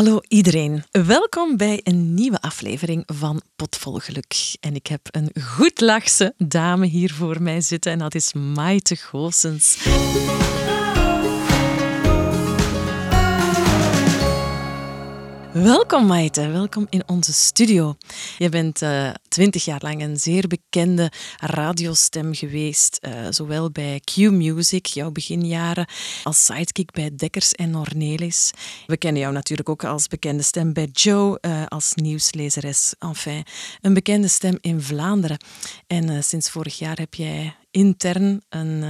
Hallo iedereen. Welkom bij een nieuwe aflevering van Potvol Geluk. En ik heb een goed lachse dame hier voor mij zitten en dat is Maite Goossens. Welkom Maite, welkom in onze studio. Je bent eh, twintig jaar lang een zeer bekende radiostem geweest, uh, zowel bij Q Music, jouw beginjaren, als sidekick bij Dekkers en Ornelis. We kennen jou natuurlijk ook als bekende stem bij Joe, uh, als nieuwslezeres. Enfin, een bekende stem in Vlaanderen. En sinds vorig jaar heb jij intern een,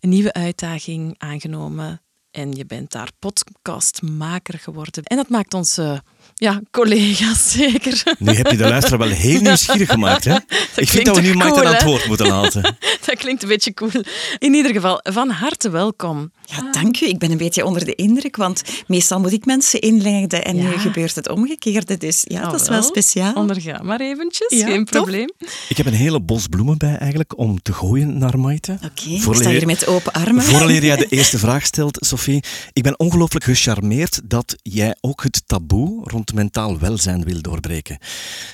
een nieuwe uitdaging aangenomen en je bent daar podcastmaker geworden. En dat maakt ons uh, ja, collega's zeker. Nu heb je de luisteraar wel heel nieuwsgierig gemaakt. Hè? Ik vind dat we nu cool, Maarten aan het woord moeten laten. dat klinkt een beetje cool. In ieder geval, van harte welkom. Ja, dank u. Ik ben een beetje onder de indruk, want meestal moet ik mensen inleiden en ja. nu gebeurt het omgekeerde. Dus ja, oh, dat is wel, wel speciaal. Onderga maar eventjes, ja, geen probleem. Ik heb een hele bos bloemen bij eigenlijk om te gooien naar Maite. Oké, okay, ik sta hier met open armen. Vooraleer jij de eerste vraag stelt, Sophie, ik ben ongelooflijk gecharmeerd dat jij ook het taboe rond mentaal welzijn wil doorbreken.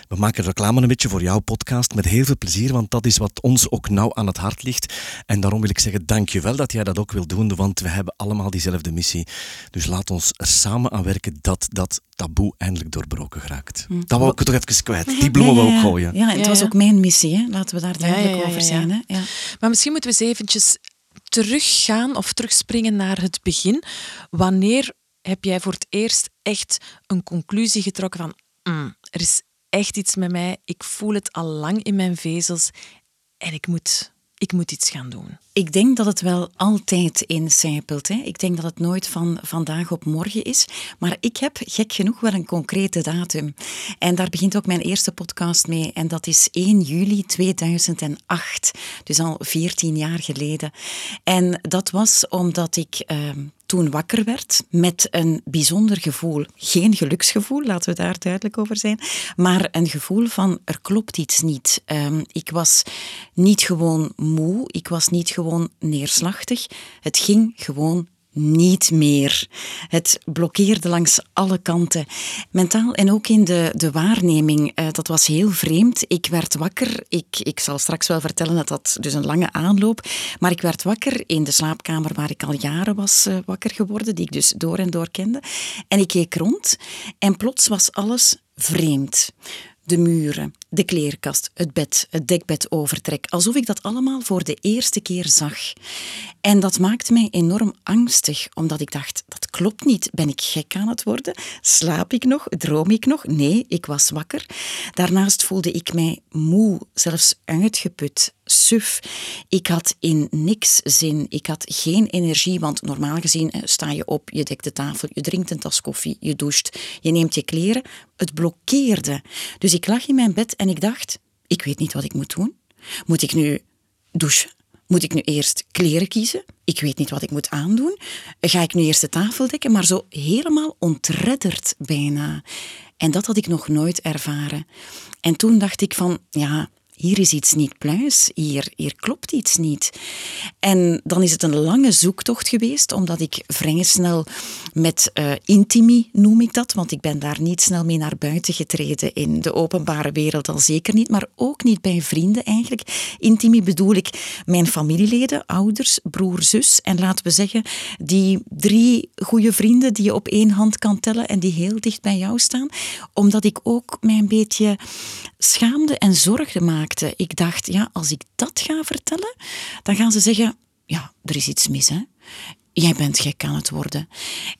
We maken reclame een beetje voor jouw podcast met heel veel plezier, want dat is wat ons ook nauw aan het hart ligt. En daarom wil ik zeggen, dank je wel dat jij dat ook wil doen, want we hebben allemaal diezelfde missie. Dus laat ons er samen aan werken dat dat taboe eindelijk doorbroken geraakt. Hm. Dat wou ik toch even kwijt. Die bloemen ja, ja, we ook gooien. Ja, en het was ook mijn missie. Hè. Laten we daar duidelijk over zijn. Hè. Maar misschien moeten we eens eventjes teruggaan of terugspringen naar het begin. Wanneer heb jij voor het eerst echt een conclusie getrokken van mm, er is echt iets met mij, ik voel het al lang in mijn vezels en ik moet, ik moet iets gaan doen? Ik denk dat het wel altijd incijpelt. Hè. Ik denk dat het nooit van vandaag op morgen is. Maar ik heb gek genoeg wel een concrete datum. En daar begint ook mijn eerste podcast mee. En dat is 1 juli 2008. Dus al 14 jaar geleden. En dat was omdat ik. Uh, toen wakker werd met een bijzonder gevoel. Geen geluksgevoel, laten we daar duidelijk over zijn, maar een gevoel van er klopt iets niet. Um, ik was niet gewoon moe, ik was niet gewoon neerslachtig. Het ging gewoon niet meer. Het blokkeerde langs alle kanten. Mentaal en ook in de, de waarneming. Uh, dat was heel vreemd. Ik werd wakker. Ik, ik zal straks wel vertellen dat dat dus een lange aanloop. Maar ik werd wakker in de slaapkamer waar ik al jaren was uh, wakker geworden. Die ik dus door en door kende. En ik keek rond. En plots was alles vreemd de muren, de kleerkast, het bed, het dekbed overtrek, alsof ik dat allemaal voor de eerste keer zag. En dat maakte mij enorm angstig, omdat ik dacht, dat klopt niet. Ben ik gek aan het worden? Slaap ik nog? Droom ik nog? Nee, ik was wakker. Daarnaast voelde ik mij moe, zelfs uitgeput suf. Ik had in niks zin. Ik had geen energie, want normaal gezien sta je op, je dekt de tafel, je drinkt een tas koffie, je doucht, je neemt je kleren. Het blokkeerde. Dus ik lag in mijn bed en ik dacht, ik weet niet wat ik moet doen. Moet ik nu douchen? Moet ik nu eerst kleren kiezen? Ik weet niet wat ik moet aandoen. Ga ik nu eerst de tafel dekken? Maar zo helemaal ontredderd bijna. En dat had ik nog nooit ervaren. En toen dacht ik van, ja, hier is iets niet pluis, hier, hier klopt iets niet. En dan is het een lange zoektocht geweest, omdat ik vrij snel met uh, intimi, noem ik dat, want ik ben daar niet snel mee naar buiten getreden in de openbare wereld, al zeker niet, maar ook niet bij vrienden eigenlijk. Intimi bedoel ik mijn familieleden, ouders, broer, zus en laten we zeggen die drie goede vrienden die je op één hand kan tellen en die heel dicht bij jou staan, omdat ik ook mij een beetje schaamde en zorgde ik dacht, ja, als ik dat ga vertellen, dan gaan ze zeggen, ja, er is iets mis, hè jij bent gek aan het worden.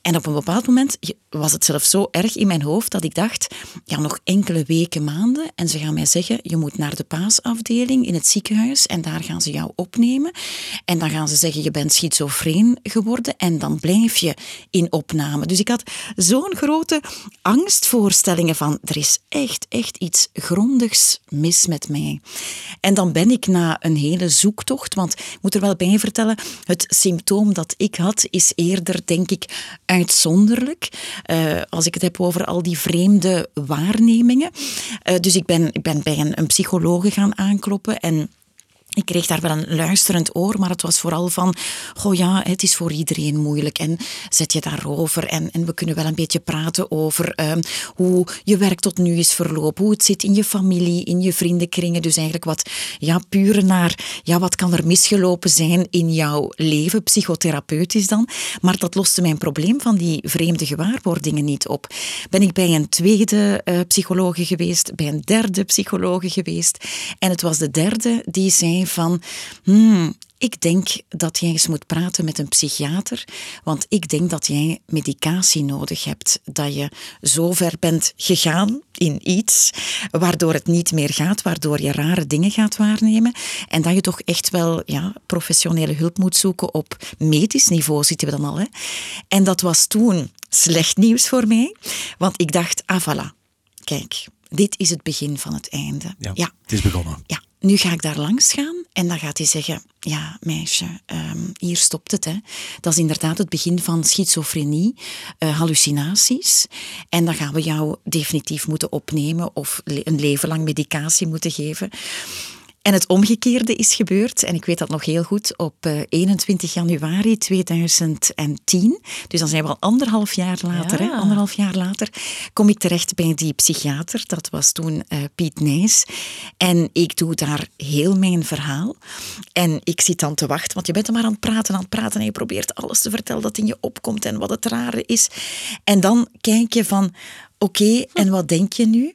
En op een bepaald moment was het zelfs zo erg in mijn hoofd dat ik dacht, ja, nog enkele weken, maanden en ze gaan mij zeggen, je moet naar de paasafdeling in het ziekenhuis en daar gaan ze jou opnemen. En dan gaan ze zeggen, je bent schizofreen geworden en dan blijf je in opname. Dus ik had zo'n grote angstvoorstellingen van, er is echt, echt iets grondigs mis met mij. En dan ben ik na een hele zoektocht, want ik moet er wel bij vertellen, het symptoom dat ik is eerder, denk ik, uitzonderlijk. Uh, als ik het heb over al die vreemde waarnemingen. Uh, dus ik ben, ik ben bij een, een psycholoog gaan aankloppen en ik kreeg daar wel een luisterend oor, maar het was vooral van, goh ja, het is voor iedereen moeilijk en zet je daarover en, en we kunnen wel een beetje praten over ehm, hoe je werk tot nu is verlopen, hoe het zit in je familie, in je vriendenkringen, dus eigenlijk wat, ja, puur naar, ja, wat kan er misgelopen zijn in jouw leven, psychotherapeutisch dan, maar dat loste mijn probleem van die vreemde gewaarwordingen niet op. Ben ik bij een tweede uh, psychologe geweest, bij een derde psychologe geweest. En het was de derde die zei van, hmm, ik denk dat jij eens moet praten met een psychiater, want ik denk dat jij medicatie nodig hebt, dat je zo ver bent gegaan in iets, waardoor het niet meer gaat, waardoor je rare dingen gaat waarnemen en dat je toch echt wel ja, professionele hulp moet zoeken op medisch niveau, zitten we dan al. Hè? En dat was toen slecht nieuws voor mij, want ik dacht, ah voilà, kijk, dit is het begin van het einde. Ja, ja. het is begonnen. Ja, nu ga ik daar langs gaan en dan gaat hij zeggen: Ja, meisje, um, hier stopt het. Hè. Dat is inderdaad het begin van schizofrenie, uh, hallucinaties. En dan gaan we jou definitief moeten opnemen of een leven lang medicatie moeten geven. En het omgekeerde is gebeurd, en ik weet dat nog heel goed, op 21 eh, januari 2010. Dus dan zijn we al anderhalf jaar later, hè, anderhalf jaar later, kom ik terecht bij die psychiater. Dat was toen uh, Piet Nijs. En ik doe daar heel mijn verhaal. En ik zit dan te wachten, want je bent er maar aan het praten, aan het praten en je probeert alles te vertellen dat in je opkomt en wat het rare is. En dan kijk je van, oké, en wat denk je nu?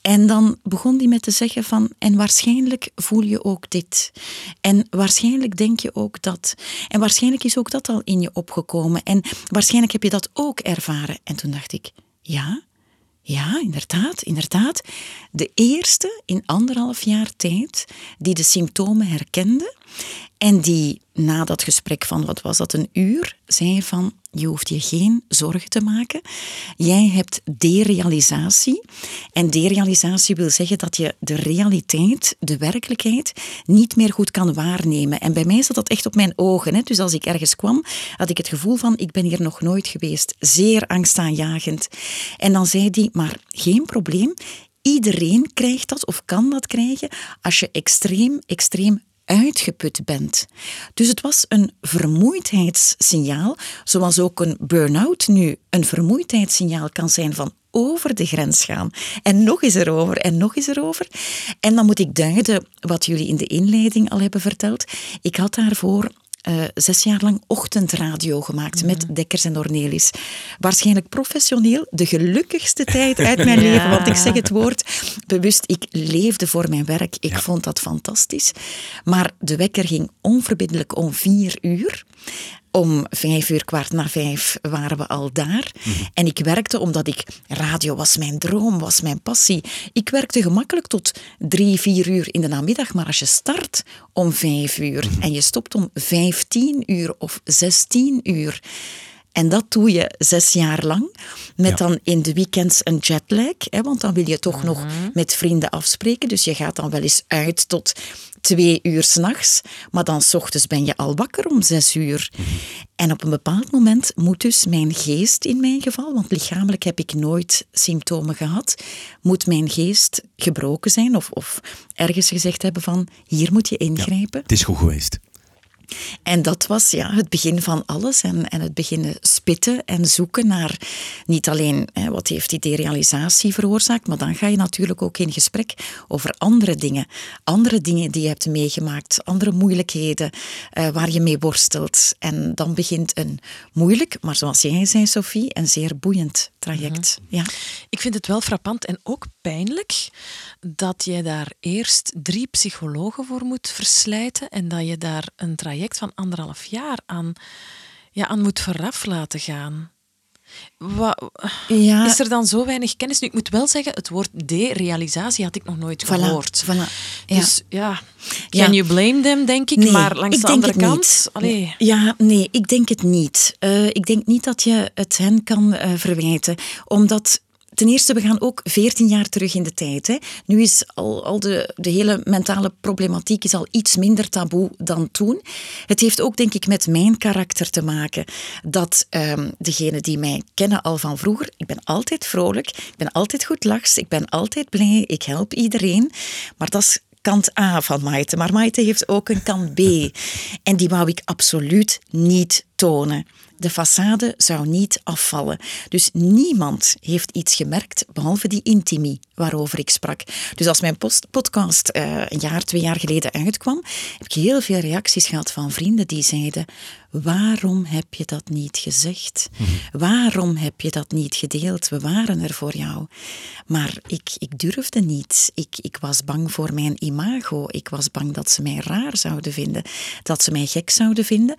En dan begon hij met te zeggen van, en waarschijnlijk voel je ook dit. En waarschijnlijk denk je ook dat. En waarschijnlijk is ook dat al in je opgekomen. En waarschijnlijk heb je dat ook ervaren. En toen dacht ik, ja, ja, inderdaad, inderdaad. De eerste in anderhalf jaar tijd die de symptomen herkende en die na dat gesprek van, wat was dat, een uur, zei van, je hoeft je geen zorgen te maken. Jij hebt derealisatie. En derealisatie wil zeggen dat je de realiteit, de werkelijkheid, niet meer goed kan waarnemen. En bij mij zat dat echt op mijn ogen. Hè. Dus als ik ergens kwam, had ik het gevoel van, ik ben hier nog nooit geweest. Zeer angstaanjagend. En dan zei hij, maar geen probleem. Iedereen krijgt dat of kan dat krijgen als je extreem, extreem uitgeput bent. Dus het was een vermoeidheidssignaal, zoals ook een burn-out nu een vermoeidheidssignaal kan zijn van over de grens gaan. En nog eens erover en nog eens erover. En dan moet ik duiden wat jullie in de inleiding al hebben verteld. Ik had daarvoor uh, zes jaar lang ochtendradio gemaakt met. Dekkers en Ornelis. Waarschijnlijk professioneel de gelukkigste tijd uit mijn leven. Want ik zeg het woord bewust, ik leefde voor mijn werk. Ik vond dat fantastisch. Maar de wekker ging onverbiddelijk om vier uur. Om vijf uur, kwart na vijf waren we al daar. Mhm. En ik werkte omdat ik... Radio was mijn droom, was mijn passie. Ik werkte gemakkelijk tot drie, vier uur in de namiddag. Maar als je start om vijf uur mhm. en je stopt om vijftien uur of zestien uur... En dat doe je zes jaar lang, met dan in de weekends een jetlag, hè, want dan wil je toch nog mhm. met vrienden afspreken. Dus je gaat dan wel eens uit tot twee uur s'nachts, maar dan s ochtends ben je al wakker om zes uur. En op een bepaald moment moet dus mijn geest, in mijn geval, want lichamelijk heb ik nooit symptomen gehad, moet mijn geest gebroken zijn of, of ergens gezegd hebben van hier moet je ingrijpen. het is goed geweest. En dat was ja, het begin van alles en, en het beginnen spitten en zoeken naar niet alleen hè, wat heeft die derealisatie veroorzaakt, maar dan ga je natuurlijk ook in gesprek over andere dingen. Andere dingen die je hebt meegemaakt, andere moeilijkheden uh, waar je mee worstelt. En dan begint een moeilijk, maar zoals jij zei Sophie, een zeer boeiend traject. Mhm. ja. Ik vind het wel frappant en ook pijnlijk dat je daar eerst drie psychologen voor moet verslijten en dat je daar een traject van anderhalf jaar aan, ja, aan moet vooraf laten gaan. Wat, ja. Is er dan zo weinig kennis? Nu, ik moet wel zeggen, het woord derealisatie had ik nog nooit gehoord. Voilà. Dus ja, can you blame them, denk ik. maar langs de andere kant... Allee. Ja, nee, ik denk het niet. Uh, ik denk niet dat je het hen kan uh, verwijten. Omdat Ten eerste, we gaan ook veertien jaar terug in de tijd. Hè. Nu is al, al de, de hele mentale problematiek is al iets minder taboe dan toen. Het heeft ook, denk ik, met mijn karakter te maken. Dat um, degenen die mij kennen al van vroeger, ik ben altijd vrolijk, ik ben altijd goed lachs, ik ben altijd blij, ik help iedereen. Maar dat is kant A van Maite. Maar Maite heeft ook een kant B. En die wou ik absoluut niet tonen. De façade zou niet afvallen. Dus niemand heeft iets gemerkt, behalve die intimie waarover ik sprak. Dus als mijn podcast uh, een jaar, twee jaar geleden uitkwam, heb ik heel veel reacties gehad van vrienden die zeiden: Waarom heb je dat niet gezegd? Mhm. Waarom heb je dat niet gedeeld? We waren er voor jou. Maar ik, ik durfde niet. Ik, ik was bang voor mijn imago. Ik was bang dat ze mij raar zouden vinden, dat ze mij gek zouden vinden.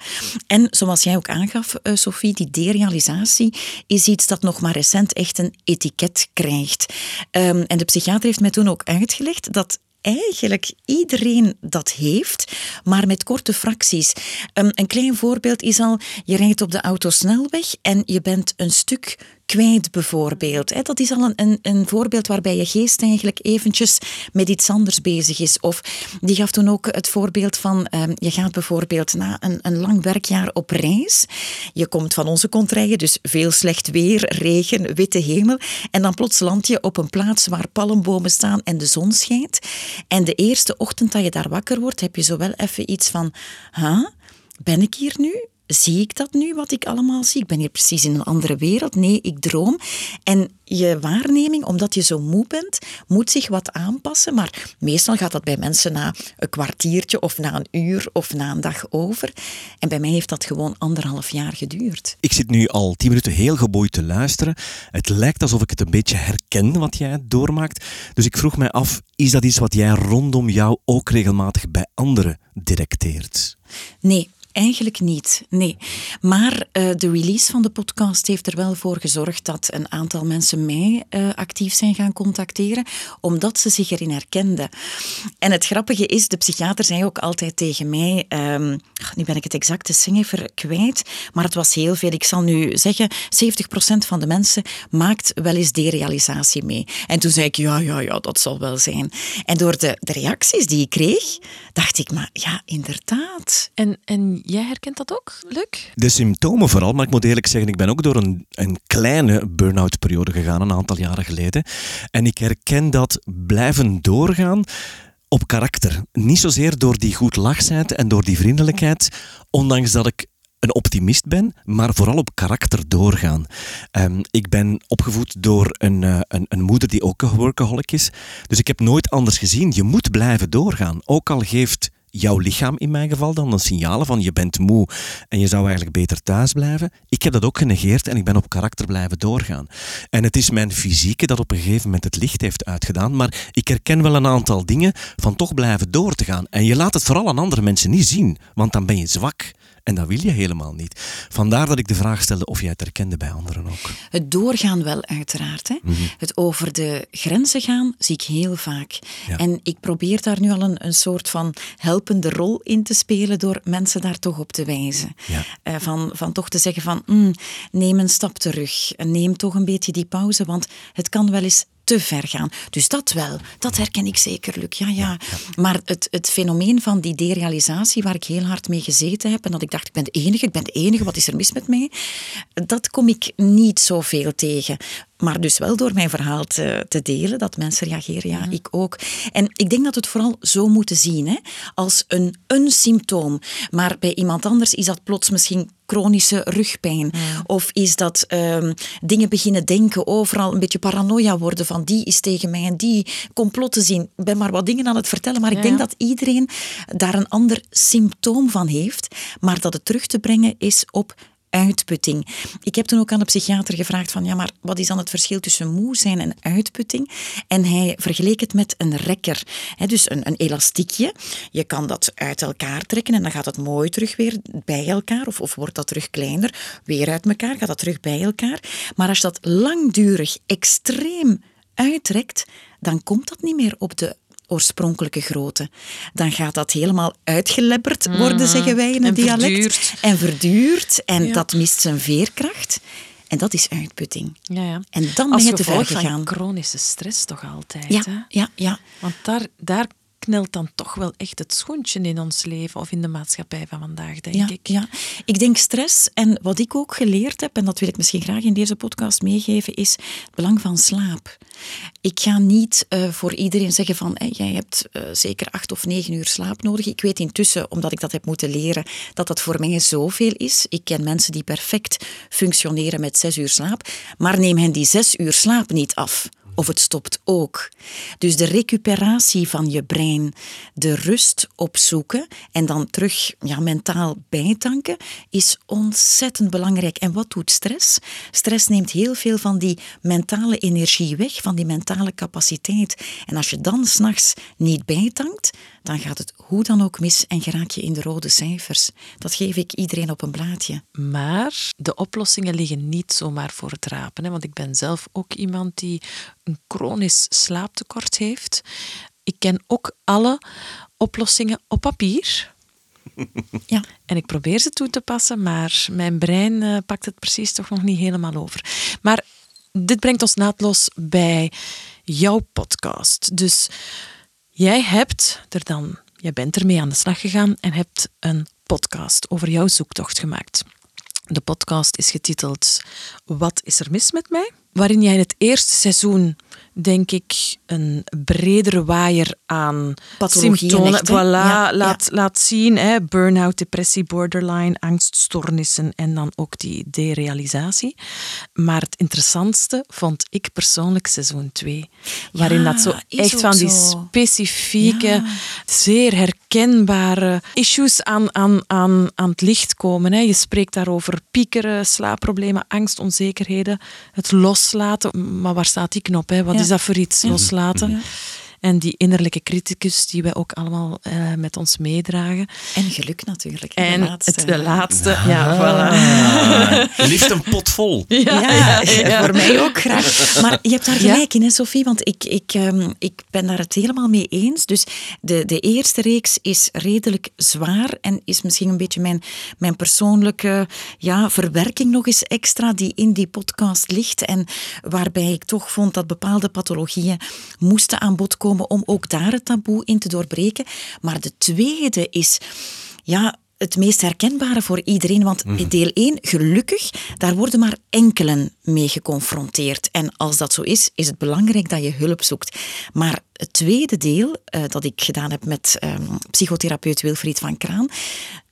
En zoals jij ook aangaf, uh, Sophie, die derealisatie is iets dat nog maar recent echt een etiket krijgt. Um, en de psychiater heeft mij toen ook uitgelegd dat eigenlijk iedereen dat heeft, maar met korte fracties. Um, een klein voorbeeld is al, je rijdt op de autosnelweg en je bent een stuk kwijt bijvoorbeeld. Dat is al een, een, een, voorbeeld waarbij je geest eigenlijk eventjes met iets anders bezig is. Of die gaf toen ook het voorbeeld van, um, je gaat bijvoorbeeld na een, een lang werkjaar op reis. Je komt van onze contraien, dus veel slecht weer, regen, witte hemel. En dan plots land je op een plaats waar palmbomen staan en de zon schijnt. En de eerste ochtend dat je daar wakker wordt, heb je zo wel even iets van, huh? ben ik hier nu? Zie ik dat nu, wat ik allemaal zie? Ik ben hier precies in een andere wereld. Nee, ik droom. En je waarneming, omdat je zo moe bent, moet zich wat aanpassen. Maar meestal gaat dat bij mensen na een kwartiertje of na een uur of na een dag over. En bij mij heeft dat gewoon anderhalf jaar geduurd. Ik zit nu al tien minuten heel geboeid te luisteren. Het lijkt alsof ik het een beetje herken wat jij doormaakt. Dus ik vroeg mij af, is dat iets wat jij rondom jou ook regelmatig bij anderen directeert? Nee, Eigenlijk niet, nee. Maar uh, de release van de podcast heeft er wel voor gezorgd dat een aantal mensen mij uh, actief zijn gaan contacteren, omdat ze zich erin herkenden. En het grappige is, de psychiater zei ook altijd tegen mij, um, nu ben ik het exacte cijfer kwijt, maar het was heel veel. Ik zal nu zeggen, 70% van de mensen maakt wel eens derealisatie mee. En toen zei ik, ja, ja, ja, dat zal wel zijn. En door de, de reacties die ik kreeg, dacht ik, maar ja, inderdaad. En, en jij herkent dat ook, Luc? De symptomen vooral, maar ik moet eerlijk zeggen, ik ben ook door een, een kleine burn-out periode gegaan een aantal jaren geleden. En ik herken dat blijven doorgaan op karakter. Niet zozeer door die goed lachsheid en door die vriendelijkheid, ondanks dat ik een optimist ben, maar vooral op karakter doorgaan. Um, ik ben opgevoed door een, uh, een, een, moeder die ook een workaholic is. Dus ik heb nooit anders gezien. Je moet blijven doorgaan. Ook al geeft jouw lichaam in mijn geval dan een signalen van je bent moe en je zou eigenlijk beter thuis blijven. Ik heb dat ook genegeerd en ik ben op karakter blijven doorgaan. En het is mijn fysieke dat op een gegeven moment het licht heeft uitgedaan, maar ik herken wel een aantal dingen van toch blijven door te gaan. En je laat het vooral aan andere mensen niet zien, want dan ben je zwak. En dat wil je helemaal niet. Vandaar dat ik de vraag stelde of jij het herkende bij anderen ook. Het doorgaan wel, uiteraard. Hè? Mhm. Het over de grenzen gaan zie ik heel vaak. En ik probeer daar nu al een, een soort van helpende rol in te spelen door mensen daar toch op te wijzen. Ja. Uh, van, van toch te zeggen van, mm, neem een stap terug. Neem toch een beetje die pauze, want het kan wel eens te ver gaan. Dus dat wel, dat herken ik zeker, Luc. Ja, ja. Maar het, het fenomeen van die derealisatie, waar ik heel hard mee gezeten heb en dat ik dacht, ik ben de enige, ik ben de enige, wat is er mis met mij? Dat kom ik niet zoveel tegen. Maar dus wel door mijn verhaal te, te, delen, dat mensen reageren. Ja, ik ook. En ik denk dat we het vooral zo moeten zien, hè? als een, een symptoom. Maar bij iemand anders is dat plots misschien chronische rugpijn. Of is dat um, dingen beginnen denken, overal een beetje paranoia worden van die is tegen mij en die complotten zien. Ik ben maar wat dingen aan het vertellen, maar ik denk dat iedereen daar een ander symptoom van heeft. Maar dat het terug te brengen is op uitputting. Ik heb toen ook aan de psychiater gevraagd van ja, maar wat is dan het verschil tussen moe zijn en uitputting? En hij vergeleek het met een rekker. dus een, een elastiekje. Je kan dat uit elkaar trekken en dan gaat het mooi terug weer bij elkaar. Of, of wordt dat terug kleiner, weer uit elkaar, gaat dat terug bij elkaar. Maar als je dat langdurig extreem uittrekt, dan komt dat niet meer op de oorspronkelijke grootte. Dan gaat dat helemaal uitgelebberd worden, mhm. zeggen wij in het dialect. En verduurd. En dat mist zijn veerkracht. En dat is uitputting. Ja, ja. En dan ben je te ver gegaan. chronische stress toch altijd. Ja, hè? ja, ja. Want daar, daar knelt dan toch wel echt het schoentje in ons leven of in de maatschappij van vandaag, denk ja, ik. Ja, ik denk stress en wat ik ook geleerd heb, en dat wil ik misschien graag in deze podcast meegeven, is het belang van slaap. Ik ga niet uh, voor iedereen zeggen van hey, jij hebt uh, zeker acht of negen uur slaap nodig. Ik weet intussen, omdat ik dat heb moeten leren, dat dat voor mij zoveel is. Ik ken mensen die perfect functioneren met zes uur slaap, maar neem hen die zes uur slaap niet af of het stopt ook. Dus de recuperatie van je brein, de rust opzoeken en dan terug ja, mentaal bijtanken, is ontzettend belangrijk. En wat doet stress? Stress neemt heel veel van die mentale energie weg, van die mentale capaciteit. En als je dan s'nachts niet bijtankt, dan gaat het hoe dan ook mis en geraak je in de rode cijfers. Dat geef ik iedereen op een blaadje. Maar de oplossingen liggen niet zomaar voor het rapen. Hè? Want ik ben zelf ook iemand die een chronisch slaaptekort heeft. Ik ken ook alle oplossingen op papier. Ja. En ik probeer ze toe te passen, maar mijn brein uh, pakt het precies toch nog niet helemaal over. Maar dit brengt ons naadloos bij jouw podcast. Dus jij hebt er dan, jij bent ermee aan de slag gegaan en hebt een podcast over jouw zoektocht gemaakt. De podcast is getiteld Wat is er mis met mij? Waarin jij in het eerste seizoen denk ik, een bredere waaier aan symptomen voilà, laat, laat zien. Hè, burn-out, depressie, borderline, angststoornissen en dan ook die derealisatie. Maar het interessantste vond ik persoonlijk seizoen 2. Waarin dat zo echt van die specifieke, zeer herkenbare issues aan, aan, aan, aan het licht komen. Hè. Je spreekt daarover piekeren, slaapproblemen, angst, onzekerheden, het loslaten. Maar waar staat die knop? Hè? Wat is dat voor iets loslaten? En die innerlijke criticus die wij ook allemaal uh, met ons meedragen. En geluk natuurlijk. En de laatste. Het, de laatste, ja, ja voilà. Ah, liefst een pot vol. Ja, ja, ja, voor mij ook graag. Maar je hebt daar gelijk in, hè, Sophie, want ik, ik, um, ik ben daar het helemaal mee eens. Dus de, de eerste reeks is redelijk zwaar en is misschien een beetje mijn, mijn persoonlijke ja, verwerking nog eens extra die in die podcast ligt. En waarbij ik toch vond dat bepaalde pathologieën moesten aan bod komen om ook daar het taboe in te doorbreken. Maar de tweede is, ja, het meest herkenbare voor iedereen. Want in mhm. deel 1, gelukkig, daar worden maar enkelen mee geconfronteerd. En als dat zo is, is het belangrijk dat je hulp zoekt. Maar het tweede deel, uh, dat ik gedaan heb met um, psychotherapeut Wilfried van Kraan,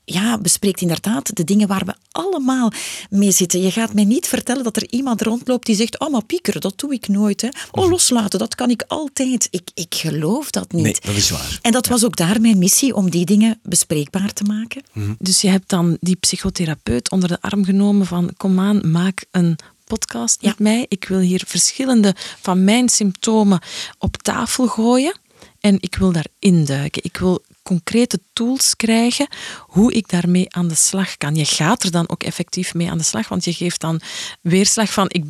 ja, bespreekt inderdaad de dingen waar we allemaal mee zitten. Je gaat mij niet vertellen dat er iemand rondloopt die zegt: Oh, maar piekeren, dat doe ik nooit. Hè. Oh, mhm. loslaten, dat kan ik altijd. Ik, ik geloof dat niet. Nee, dat is waar. En dat was ook daar mijn missie, om die dingen bespreekbaar te maken. Mhm. Dus je hebt dan die psychotherapeut onder de arm genomen van: Kom aan, maak een podcast met mij. Ik wil hier verschillende van mijn symptomen op tafel gooien. En ik wil daar induiken. Ik wil concrete tools krijgen hoe ik daarmee aan de slag kan. Je gaat er dan ook effectief mee aan de slag, want je geeft dan weerslag van ik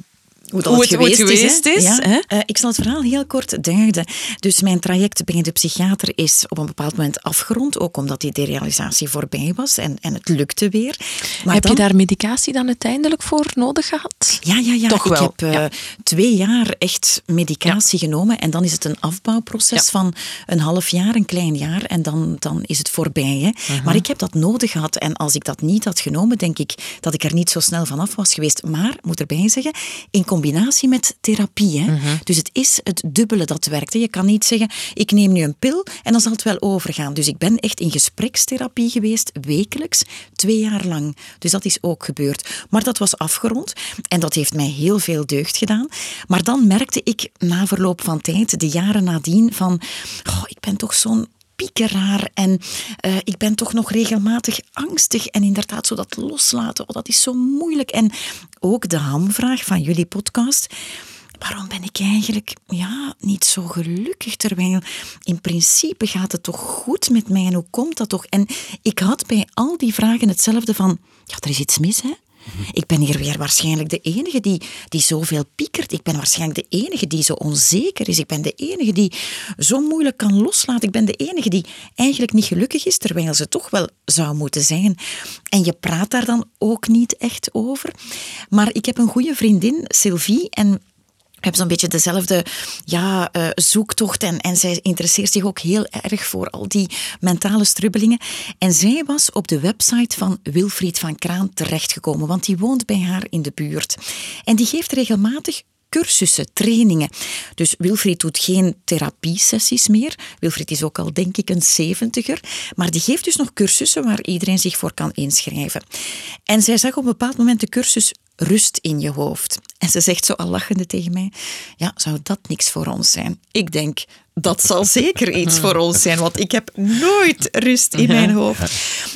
hoe, dat het, geweest, is. Hè? Uh, ik zal het verhaal heel kort duiden. Dus mijn traject bij de psychiater is op een bepaald moment afgerond, ook omdat die derealisatie voorbij was en, en het lukte weer. Maar heb je daar medicatie dan uiteindelijk voor nodig gehad? Ja, ja, ja. Toch ik wel. heb uh, twee jaar echt medicatie genomen en dan is het een afbouwproces van een half jaar, een klein jaar en dan, dan is het voorbij. Hè? Mhm. Maar ik heb dat nodig gehad en als ik dat niet had genomen, denk ik dat ik er niet zo snel vanaf was geweest. Maar, moet erbij zeggen, in combinatie met therapie. Hè? Mhm. Dus het is het dubbele dat werkt. Hè? Je kan niet zeggen, ik neem nu een pil en dan zal het wel overgaan. Dus ik ben echt in gesprekstherapie geweest, wekelijks, twee jaar lang. Dus dat is ook gebeurd. Maar dat was afgerond en dat heeft mij heel veel deugd gedaan. Maar dan merkte ik na verloop van tijd, de jaren nadien, van oh, ik ben toch zo'n piekeraar en uh, ik ben toch nog regelmatig angstig en inderdaad zo dat loslaten, oh, dat is zo moeilijk. En ook de hamvraag van jullie podcast. Waarom ben ik eigenlijk ja, niet zo gelukkig? Terwijl in principe gaat het toch goed met mij en hoe komt dat toch? En ik had bij al die vragen hetzelfde van, ja, er is iets mis, hè? Ik ben hier weer waarschijnlijk de enige die, die zoveel piekert. Ik ben waarschijnlijk de enige die zo onzeker is. Ik ben de enige die zo moeilijk kan loslaten. Ik ben de enige die eigenlijk niet gelukkig is, terwijl ze toch wel zou moeten zijn. En je praat daar dan ook niet echt over. Maar ik heb een goede vriendin, Sylvie, en hebben zo'n beetje dezelfde ja, uh, zoektocht en, en zij interesseert zich ook heel erg voor al die mentale strubbelingen. En zij was op de website van Wilfried van Kraan terechtgekomen, want die woont bij haar in de buurt. En die geeft regelmatig cursussen, trainingen. Dus Wilfried doet geen therapiesessies meer. Wilfried is ook al, denk ik, een zeventiger. Maar die geeft dus nog cursussen waar iedereen zich voor kan inschrijven. En zij zag op een bepaald moment de cursus rust in je hoofd. En ze zegt zo al lachende tegen mij, ja, zou dat niks voor ons zijn? Ik denk, dat zal zeker iets voor ons zijn, want ik heb nooit rust in mijn hoofd.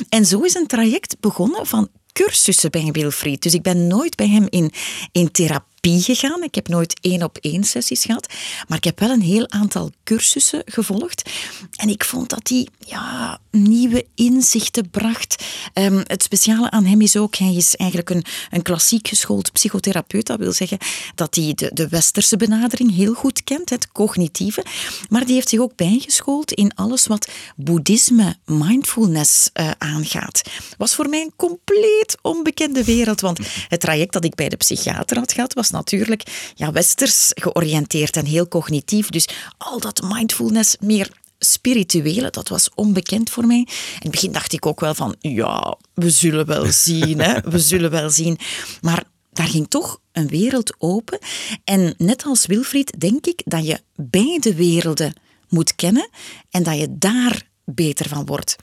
En zo is een traject begonnen van cursussen bij Wilfried. Dus ik ben nooit bij hem in, in therapie gegaan. Ik heb nooit één op één sessies gehad, maar ik heb wel een heel aantal cursussen gevolgd. En ik vond dat hij ja, nieuwe inzichten bracht. Ehm, het speciale aan hem is ook, hij is eigenlijk een, een klassiek geschoold psychotherapeut. Dat wil zeggen dat hij de, de westerse benadering heel goed kent, het cognitieve. Maar die heeft zich ook bijgeschoold in alles wat boeddhisme, mindfulness uh, aangaat. Was voor mij een compleet onbekende wereld, want het traject dat ik bij de psychiater had gehad was natuurlijk ja, westers georiënteerd en heel cognitief. Dus al dat mindfulness, meer spirituele, dat was onbekend voor mij. In het begin dacht ik ook wel van, ja, we zullen wel zien, hè? we zullen wel zien. Maar daar ging toch een wereld open. En net als Wilfried denk ik dat je beide werelden moet kennen en dat je daar beter van wordt.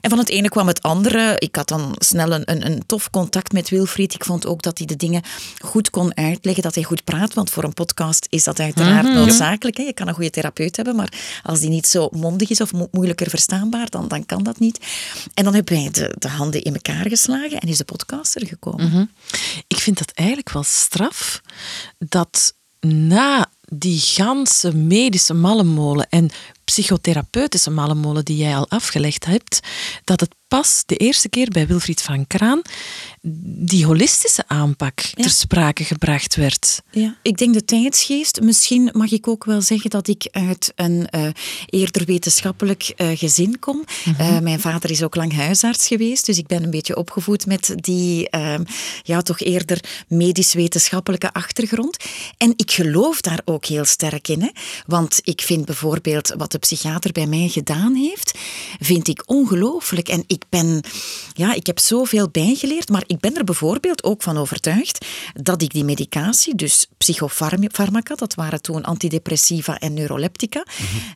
En van het ene kwam het andere. Ik had dan snel een, een, een, tof contact met Wilfried. Ik vond ook dat hij de dingen goed kon uitleggen, dat hij goed praat. Want voor een podcast is dat uiteraard mhm. noodzakelijk. Hè. Je kan een goede therapeut hebben, maar als die niet zo mondig is of moeilijker verstaanbaar, dan, dan kan dat niet. En dan hebben wij de, de handen in elkaar geslagen en is de podcast er gekomen. Mhm. Ik vind dat eigenlijk wel straf dat na die ganse medische mallenmolen en psychotherapeutische mallenmolen die jij al afgelegd hebt, dat het pas de eerste keer bij Wilfried van Kraan die holistische aanpak ter sprake gebracht werd. Ja, ik denk de tijdsgeest. Misschien mag ik ook wel zeggen dat ik uit een uh, eerder wetenschappelijk uh, gezin kom. Mhm. uh, mijn vader is ook lang huisarts geweest, dus ik ben een beetje opgevoed met die ja, toch eerder medisch-wetenschappelijke achtergrond. En ik geloof daar ook heel sterk in. Hè? Want ik vind bijvoorbeeld wat de psychiater bij mij gedaan heeft, vind ik ongelooflijk. En ik ben, ja, ik heb zoveel bijgeleerd, maar ik ben er bijvoorbeeld ook van overtuigd dat ik die medicatie, dus psychofarmaca, dat waren toen antidepressiva en neuroleptica,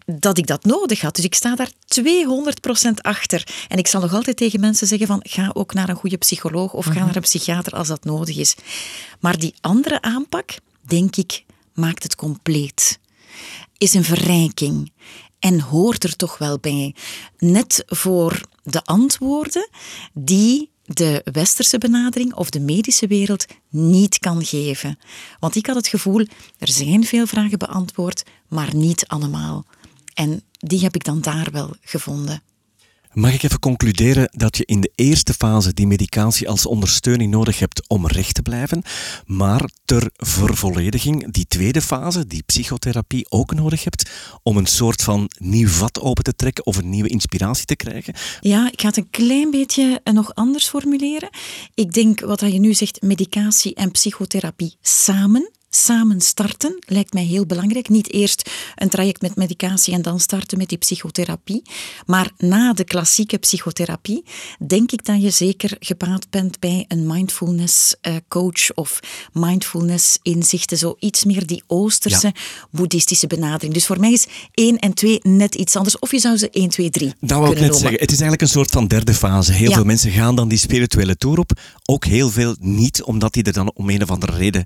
dat ik dat nodig had. Dus ik sta daar 200% achter. En ik zal nog altijd tegen mensen zeggen van, ga ook naar een goede psycholoog of ga mhm. naar een psychiater als dat nodig is. Maar die andere aanpak, denk ik, maakt het compleet. Is een verrijking en hoort er toch wel bij. Net voor de antwoorden die de westerse benadering of de medische wereld niet kan geven. Want ik had het gevoel, er zijn veel vragen beantwoord, maar niet allemaal. En die heb ik dan daar wel gevonden. Mag ik even concluderen dat je in de eerste fase die medicatie als ondersteuning nodig hebt om recht te blijven, maar ter vervollediging die tweede fase, die psychotherapie, ook nodig hebt om een soort van nieuw vat open te trekken of een nieuwe inspiratie te krijgen? Ja, ik ga het een klein beetje nog anders formuleren. Ik denk wat je nu zegt, medicatie en psychotherapie samen samen starten lijkt mij heel belangrijk. Niet eerst een traject met medicatie en dan starten met die psychotherapie. Maar na de klassieke psychotherapie denk ik dat je zeker gebaat bent bij een mindfulness eh, coach of mindfulness inzichten. Zo iets meer die oosterse boeddhistische benadering. Dus voor mij is 1 en 2 net iets anders. Of je zou ze 1, 2, 3 Dat wil ik net zeggen. Het is eigenlijk een soort van derde fase. Heel veel mensen gaan dan die spirituele tour op. Ook heel veel niet, omdat die er dan om een of andere reden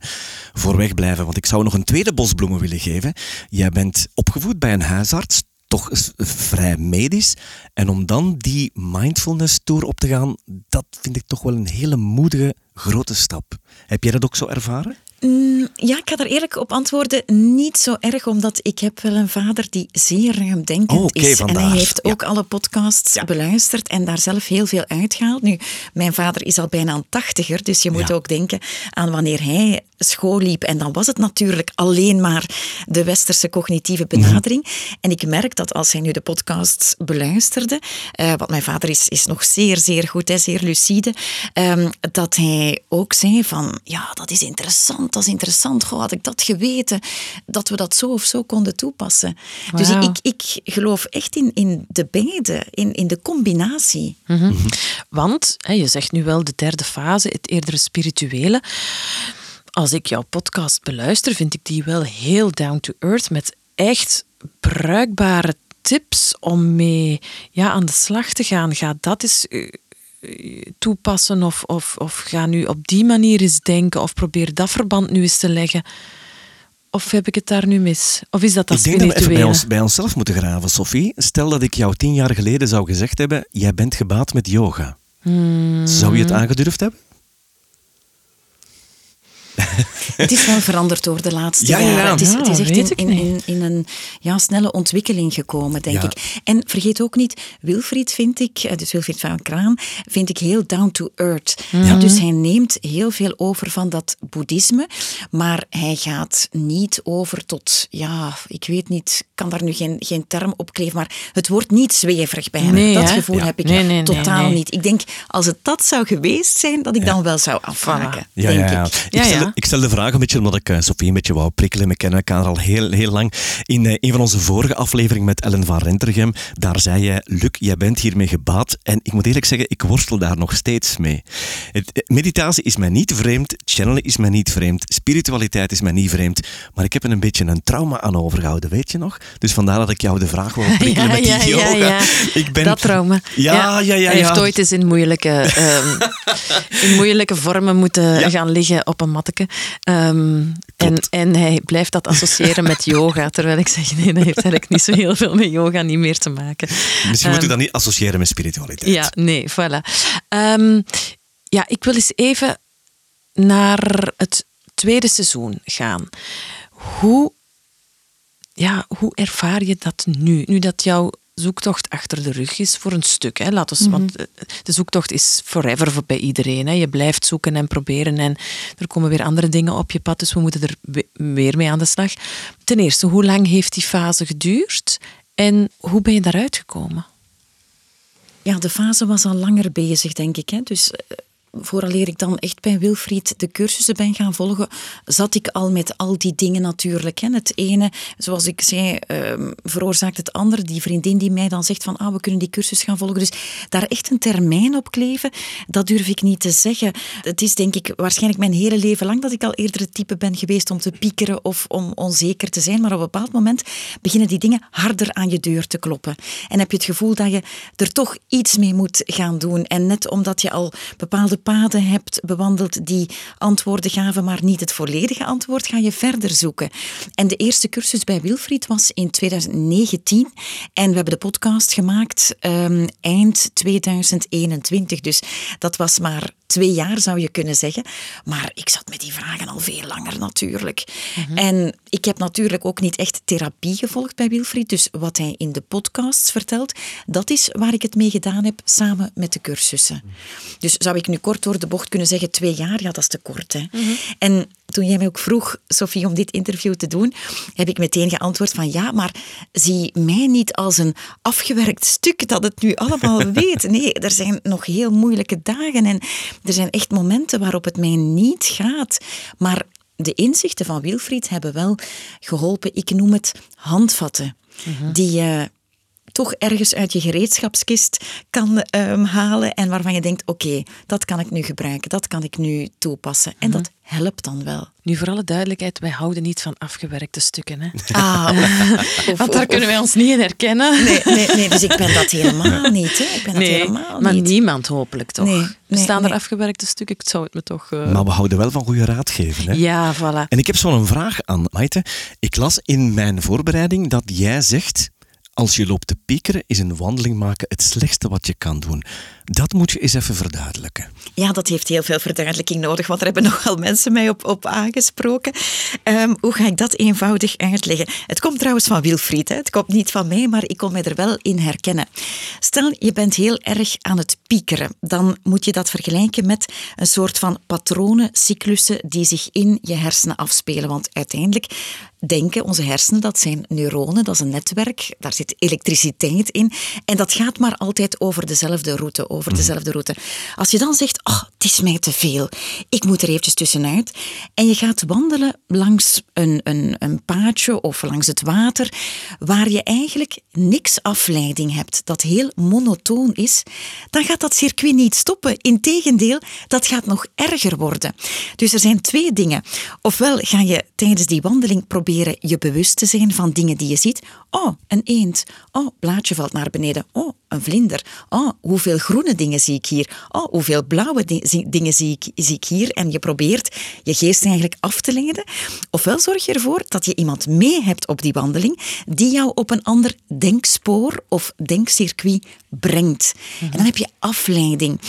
voor weg Want ik zou nog een tweede bosbloemen willen geven. Jij bent opgevoed bij een huisarts, toch vrij medisch. En om dan die mindfulness tour op te gaan, dat vind ik toch wel een hele moedige grote stap. Heb jij dat ook zo ervaren? Mm, ja, ik ga daar eerlijk op antwoorden. Niet zo erg, omdat ik heb wel een vader die zeer ruimdenkend oh, is. En hij heeft ook alle podcasts beluisterd en daar zelf heel veel uitgehaald. Nu, mijn vader is al bijna een tachtiger, dus je moet ook denken aan wanneer hij school liep. En dan was het natuurlijk alleen maar de westerse cognitieve benadering. Mhm. En ik merk dat als hij nu de podcasts beluisterde, uh, want mijn vader is, is nog zeer, zeer goed, hè, zeer lucide, um, dat hij ook zei van, van, ja, dat is interessant, dat is interessant. Goh, had ik dat geweten, dat we dat zo of zo konden toepassen. Dus ik, ik geloof echt in, in de beide, in, in de combinatie. Mhm. Want hè, je zegt nu wel de derde fase, het eerdere spirituele. Als ik jouw podcast beluister, vind ik die wel heel down to earth met echt bruikbare tips om mee ja, aan de slag te gaan. Ga dat eens eh, eh, toepassen of, of, of ga nu op die manier eens denken of probeer dat verband nu eens te leggen. Of heb ik het daar nu mis? Of is dat dat Ik denk dat we even bij, ons, bij onszelf moeten graven, Sophie. Stel dat ik jou tien jaar geleden zou gezegd hebben, jij bent gebaat met yoga. Hmm. Zou je het aangedurfd hebben? Het is wel veranderd door de laatste Ja, ja, ja. jaren. Het is, Ja, het is echt in, in, in, in een ja, snelle ontwikkeling gekomen, denk ik. En vergeet ook niet, Wilfried vind ik, eh, dus Wilfried van Kraan, vind ik heel down to earth. Ja. Dus hij neemt heel veel over van dat boeddhisme, maar hij gaat niet over tot, ja, ik weet niet, ik kan daar nu geen, geen term op kleven, maar het wordt niet zweverig bij hem. Nee, dat hè? gevoel heb ik Nee, nee, nee, totaal niet. Ik denk, als het dat zou geweest zijn, dat ik dan wel zou afhaken, Ja, denk ik. Ja. Ik stel de vraag een beetje omdat ik eh, Sophie een beetje wou prikkelen. We kennen elkaar al heel, heel lang. In eh, een van onze vorige afleveringen met Ellen van Rentergem, daar zei jij, Luc, jij bent hiermee gebaat. En ik moet eerlijk zeggen, ik worstel daar nog steeds mee. Het, eh, meditatie is mij niet vreemd, channelen is mij niet vreemd, spiritualiteit is mij niet vreemd. Maar ik heb er een beetje een trauma aan overgehouden, weet je nog? Dus vandaar dat ik jou de vraag wou prikkelen met die yoga. Ik ben, Dat trauma. Ja, ja, ja. Hij ja. heeft ooit eens in moeilijke, ehm, in moeilijke vormen moeten Ja. gaan liggen op een matteke. Ehm, en, en hij blijft dat associëren met yoga. Terwijl ik zeg, nee, dat heeft eigenlijk niet zo heel veel met yoga niet meer te maken. Misschien moet je dat niet associëren met spiritualiteit. Ja, nee, voilà. Ehm, ja, ik wil eens even naar het tweede seizoen gaan. Hoe, ja, hoe ervaar je dat nu? Nu dat jouw zoektocht achter de rug is voor een stuk. Hè? Laat ons, Want eh, de zoektocht is forever voor bij iedereen. Hè? Je blijft zoeken en proberen en er komen weer andere dingen op je pad, dus we moeten er we- weer mee aan de slag. Ten eerste, hoe lang heeft die fase geduurd en hoe ben je daaruit gekomen? Ja, de fase was al langer bezig, denk ik. Hè. Dus eh, vooraleer ik dan echt bij Wilfried de cursussen ben gaan volgen, zat ik al met al die dingen natuurlijk. Hè. Het ene, zoals ik zei, ehm, veroorzaakt het andere. Die vriendin die mij dan zegt van, ah, we kunnen die cursus gaan volgen. Dus daar echt een termijn op kleven, dat durf ik niet te zeggen. Het is denk ik waarschijnlijk mijn hele leven lang dat ik al eerder het type ben geweest om te piekeren of om onzeker te zijn. Maar op een bepaald moment beginnen die dingen harder aan je deur te kloppen. En heb je het gevoel dat je er toch iets mee moet gaan doen. En net omdat je al bepaalde paden hebt bewandeld die antwoorden gaven, maar niet het volledige antwoord, ga je verder zoeken. En de eerste cursus bij Wilfried was in 2019. En we hebben de podcast gemaakt ehm, eind 2021. Dus dat was maar twee jaar, zou je kunnen zeggen. Maar ik zat met die vragen al veel langer natuurlijk. En ik heb natuurlijk ook niet echt therapie gevolgd bij Wilfried. Dus wat hij in de podcasts vertelt, dat is waar ik het mee gedaan heb samen met de cursussen. Dus zou ik nu kort door de bocht kunnen zeggen, twee jaar? Ja, dat is te kort. Hè? En toen jij mij ook vroeg, Sophie, om dit interview te doen, heb ik meteen geantwoord van ja, maar zie mij niet als een afgewerkt stuk dat het nu allemaal weet. Nee, er zijn nog heel moeilijke dagen en er zijn echt momenten waarop het mij niet gaat. Maar de inzichten van Wilfried hebben wel geholpen. Ik noem het handvatten. Die je toch ergens uit je gereedschapskist kan ehm, halen en waarvan je denkt, oké, dat kan ik nu gebruiken, dat kan ik nu toepassen. En dat helpt dan wel. Nu, voor alle duidelijkheid, wij houden niet van afgewerkte stukken. Hè? Ah, of- Want daar of- kunnen wij ons niet in herkennen. Nee, nee, nee, dus ik ben dat helemaal niet. Hè. Ik ben dat Nee, helemaal maar niet. niemand hopelijk toch? Nee, nee, Bestaan er nee. afgewerkte stukken? Ik zou het me toch... eh, Maar we houden wel van goede raad geven. Hè? Ja, voilà. En ik heb zo'n vraag aan Maite. Ik las in mijn voorbereiding dat jij zegt... Als je loopt te piekeren, is een wandeling maken het slechtste wat je kan doen. Dat moet je eens even verduidelijken. Ja, dat heeft heel veel verduidelijking nodig, want er hebben nogal mensen mij op, op aangesproken. Ehm, hoe ga ik dat eenvoudig uitleggen? Het komt trouwens van Wilfried, hè. het komt niet van mij, maar ik kon mij er wel in herkennen. Stel, je bent heel erg aan het piekeren, dan moet je dat vergelijken met een soort van patronen, cyclussen die zich in je hersenen afspelen. Want uiteindelijk denken, onze hersenen, dat zijn neuronen, dat is een netwerk, daar zit elektriciteit in. En dat gaat maar altijd over dezelfde route, over Mhm. dezelfde route. Als je dan zegt, oh, het is mij te veel, ik moet er eventjes tussenuit. En je gaat wandelen langs een, een, een paadje of langs het water, waar je eigenlijk niks afleiding hebt, dat heel monotoon is, dan gaat dat circuit niet stoppen. Integendeel, dat gaat nog erger worden. Dus er zijn twee dingen. Ofwel ga je tijdens die wandeling proberen je bewust te zijn van dingen die je ziet. Oh, een eend. Oh, blaadje valt naar beneden. Oh, een vlinder. Oh, hoeveel groene dingen zie ik hier. Oh, hoeveel blauwe di- dingen zie ik, zie ik hier. En je probeert je geest eigenlijk af te leiden. Ofwel zorg je ervoor dat je iemand mee hebt op die wandeling die jou op een ander denkspoor of denkcircuit brengt. En dan heb je afleiding.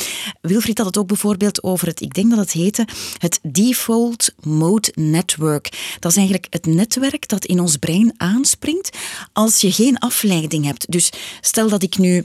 Wilfried had het ook bijvoorbeeld over het, ik denk dat het heette, het Default Mode Network. Dat is eigenlijk het netwerk dat in ons brein aanspringt als je geen afleiding hebt. Dus stel dat ik nu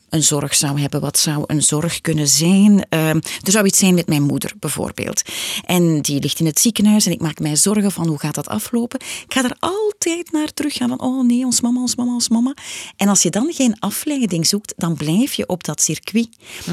een zorg zou hebben. Wat zou een zorg kunnen zijn? Ehm, er zou iets zijn met mijn moeder, bijvoorbeeld. En die ligt in het ziekenhuis en ik maak mij zorgen van hoe gaat dat aflopen. Ik ga er altijd naar terug gaan van, oh nee, ons mama, ons mama, ons mama. En als je dan geen afleiding zoekt, dan blijf je op dat circuit.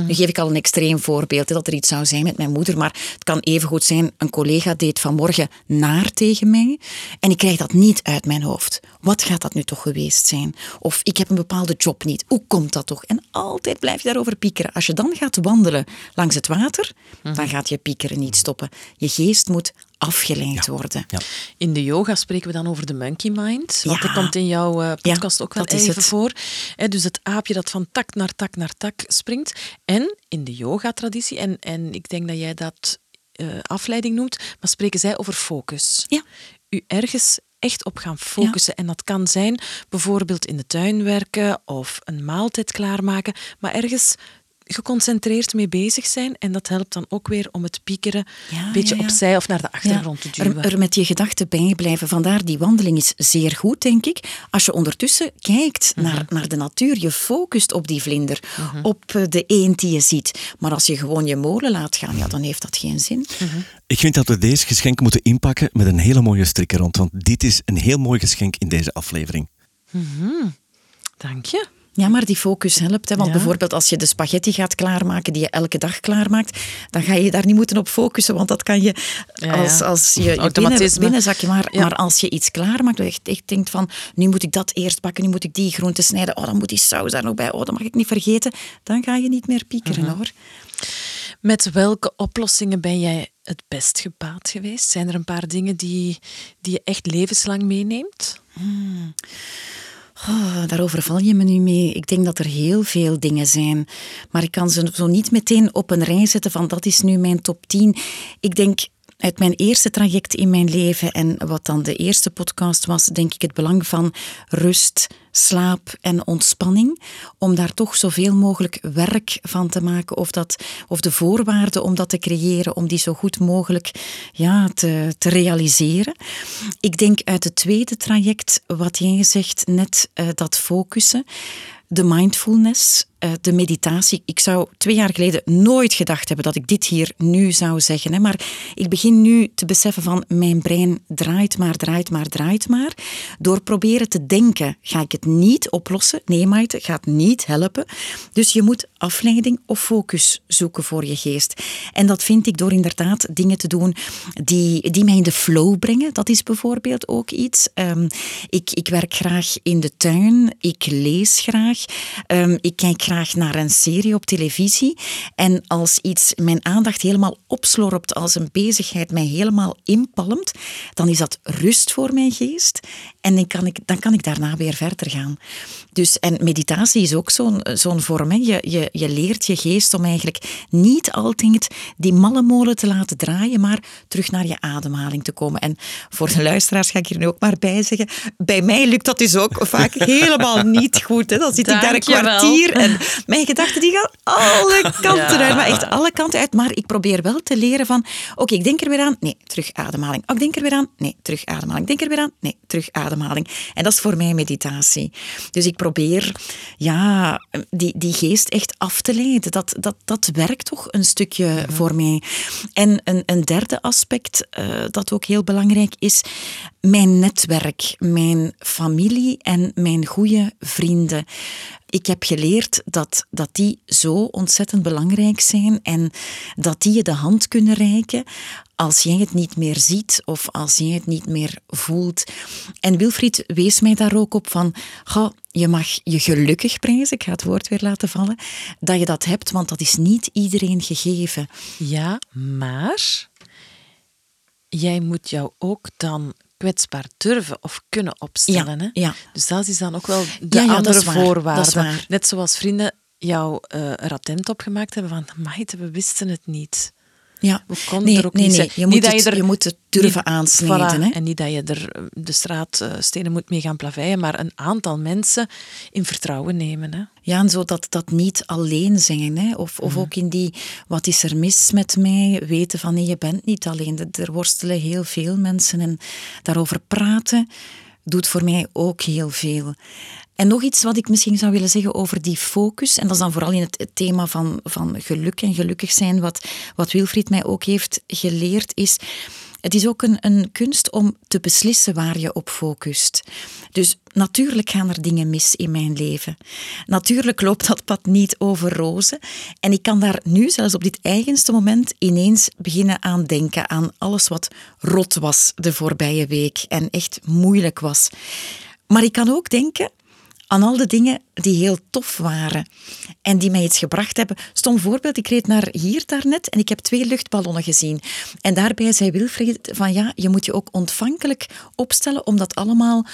Nu geef ik al een extreem voorbeeld, hè, dat er iets zou zijn met mijn moeder, maar het kan evengoed zijn, een collega deed vanmorgen naar tegen mij en ik krijg dat niet uit mijn hoofd. Wat gaat dat nu toch geweest zijn? Of ik heb een bepaalde job niet. Hoe komt dat toch? En altijd blijf je daarover piekeren. Als je dan gaat wandelen langs het water, dan gaat je piekeren niet stoppen. Je geest moet afgeleid worden. Ja. In de yoga spreken we dan over de monkey mind. Want Ja. dat komt in jouw eh, podcast Ja, ook wel dat is even het. voor. Hè, dus het aapje dat van tak naar tak naar tak springt. En in de yoga-traditie, en, en ik denk dat jij dat eh, afleiding noemt, maar spreken zij over focus. Ja. U ergens echt op gaan focussen. En dat kan zijn bijvoorbeeld in de tuin werken of een maaltijd klaarmaken, maar ergens geconcentreerd mee bezig zijn. En dat helpt dan ook weer om het piekeren Ja, een beetje ja, ja. opzij of naar de achtergrond te duwen. Er, er met je gedachten bij blijven. Vandaar die wandeling is zeer goed, denk ik. Als je ondertussen kijkt Mhm. naar, naar de natuur, je focust op die vlinder, op eh, de eend die je ziet. Maar als je gewoon je molen laat gaan, ja, dan heeft dat geen zin. Mhm. Ik vind dat we deze geschenk moeten inpakken met een hele mooie strik rond, want dit is een heel mooi geschenk in deze aflevering. Dank je. Ja, maar die focus helpt. Hè? Want Ja. bijvoorbeeld als je de spaghetti gaat klaarmaken die je elke dag klaarmaakt, dan ga je daar niet moeten op focussen, want dat kan je Ja, als, als je, je binnen, binnenzakje. Maar, maar als je iets klaarmaakt, dat je echt, echt denkt van, nu moet ik dat eerst bakken, nu moet ik die groente snijden, oh, dan moet die saus daar nog bij, oh, dat mag ik niet vergeten, dan ga je niet meer piekeren Mhm. hoor. Met welke oplossingen ben jij het best gebaat geweest? Zijn er een paar dingen die, die je echt levenslang meeneemt? Oh, daarover val je me nu mee. Ik denk dat er heel veel dingen zijn. Maar ik kan ze zo niet meteen op een rij zetten van dat is nu mijn top 10. Ik denk uit mijn eerste traject in mijn leven en wat dan de eerste podcast was, denk ik het belang van rust, slaap en ontspanning. Om daar toch zoveel mogelijk werk van te maken of, dat, of de voorwaarden om dat te creëren, om die zo goed mogelijk ja, te, te realiseren. Ik denk uit het tweede traject, wat jij zegt, net eh, dat focussen de mindfulness, de meditatie. Ik zou twee jaar geleden nooit gedacht hebben dat ik dit hier nu zou zeggen. Hè. Maar ik begin nu te beseffen van mijn brein draait maar, draait maar, draait maar. Door proberen te denken ga ik het niet oplossen. Nee, Maite, gaat niet helpen. Dus je moet afleiding of focus zoeken voor je geest. En dat vind ik door inderdaad dingen te doen die, die mij in de flow brengen. Dat is bijvoorbeeld ook iets. Ehm, ik, ik werk graag in de tuin. Ik lees graag. Ehm, ik kijk graag naar een serie op televisie. En als iets mijn aandacht helemaal opslorpt, als een bezigheid mij helemaal inpalmt, dan is dat rust voor mijn geest. En dan kan ik, dan kan ik daarna weer verder gaan. Dus, en meditatie is ook zo'n zo'n vorm. Hè. Je, je, je leert je geest om eigenlijk niet altijd die malle molen te laten draaien, maar terug naar je ademhaling te komen. En voor de luisteraars ga ik hier nu ook maar bij zeggen, bij mij lukt dat dus ook vaak helemaal niet goed. Hè. Dan zit ik daar een kwartier en Mijn gedachten die gaan alle kanten uit, maar echt alle kanten uit. Maar ik probeer wel te leren van, oké, ik denk er weer aan, nee, terug ademhaling. Oh, ik denk er weer aan, nee, terug ademhaling. Ik denk er weer aan, nee, terug ademhaling. En dat is voor mij meditatie. Dus ik probeer, ja, die, die geest echt af te leiden. Dat, dat, dat werkt toch een stukje voor mij. En een, een derde aspect uh, dat ook heel belangrijk is, mijn netwerk, mijn familie en mijn goede vrienden. Ik heb geleerd dat, dat die zo ontzettend belangrijk zijn en dat die je de hand kunnen reiken als jij het niet meer ziet of als jij het niet meer voelt. En Wilfried wees mij daar ook op van, ga, je mag je gelukkig prijzen, ik ga het woord weer laten vallen, dat je dat hebt, want dat is niet iedereen gegeven. Ja, maar jij moet jou ook dan kwetsbaar durven of kunnen opstellen. Ja, hè? Dus dat is dan ook wel de andere voorwaarde. Net zoals vrienden jou uh, er attent op gemaakt hebben van, meid, we wisten het niet. Ja. We nee, er ook nee, niet nee. Je, moet het, er, je moet het durven niet, aansnijden. hè? En niet dat je er eh, de straatstenen eh, moet mee gaan plaveien, maar een aantal mensen in vertrouwen nemen. Hè? Ja, en zo dat, dat niet alleen zijn. Hè? Of, of mhm. ook in die, wat is er mis met mij? Weten van, nee, je bent niet alleen. Er worstelen heel veel mensen en daarover praten doet voor mij ook heel veel. En nog iets wat ik misschien zou willen zeggen over die focus, en dat is dan vooral in het thema van, van geluk en gelukkig zijn, wat, wat Wilfried mij ook heeft geleerd, is het is ook een, een kunst om te beslissen waar je op focust. Dus natuurlijk gaan er dingen mis in mijn leven. Natuurlijk loopt dat pad niet over rozen. En ik kan daar nu, zelfs op dit eigenste moment, ineens beginnen aan denken aan alles wat rot was de voorbije week en echt moeilijk was. Maar ik kan ook denken aan al de dingen die heel tof waren en die mij iets gebracht hebben. Stom voorbeeld, ik reed naar hier daarnet en ik heb twee luchtballonnen gezien. En daarbij zei Wilfried van ja, je moet je ook ontvankelijk opstellen om dat allemaal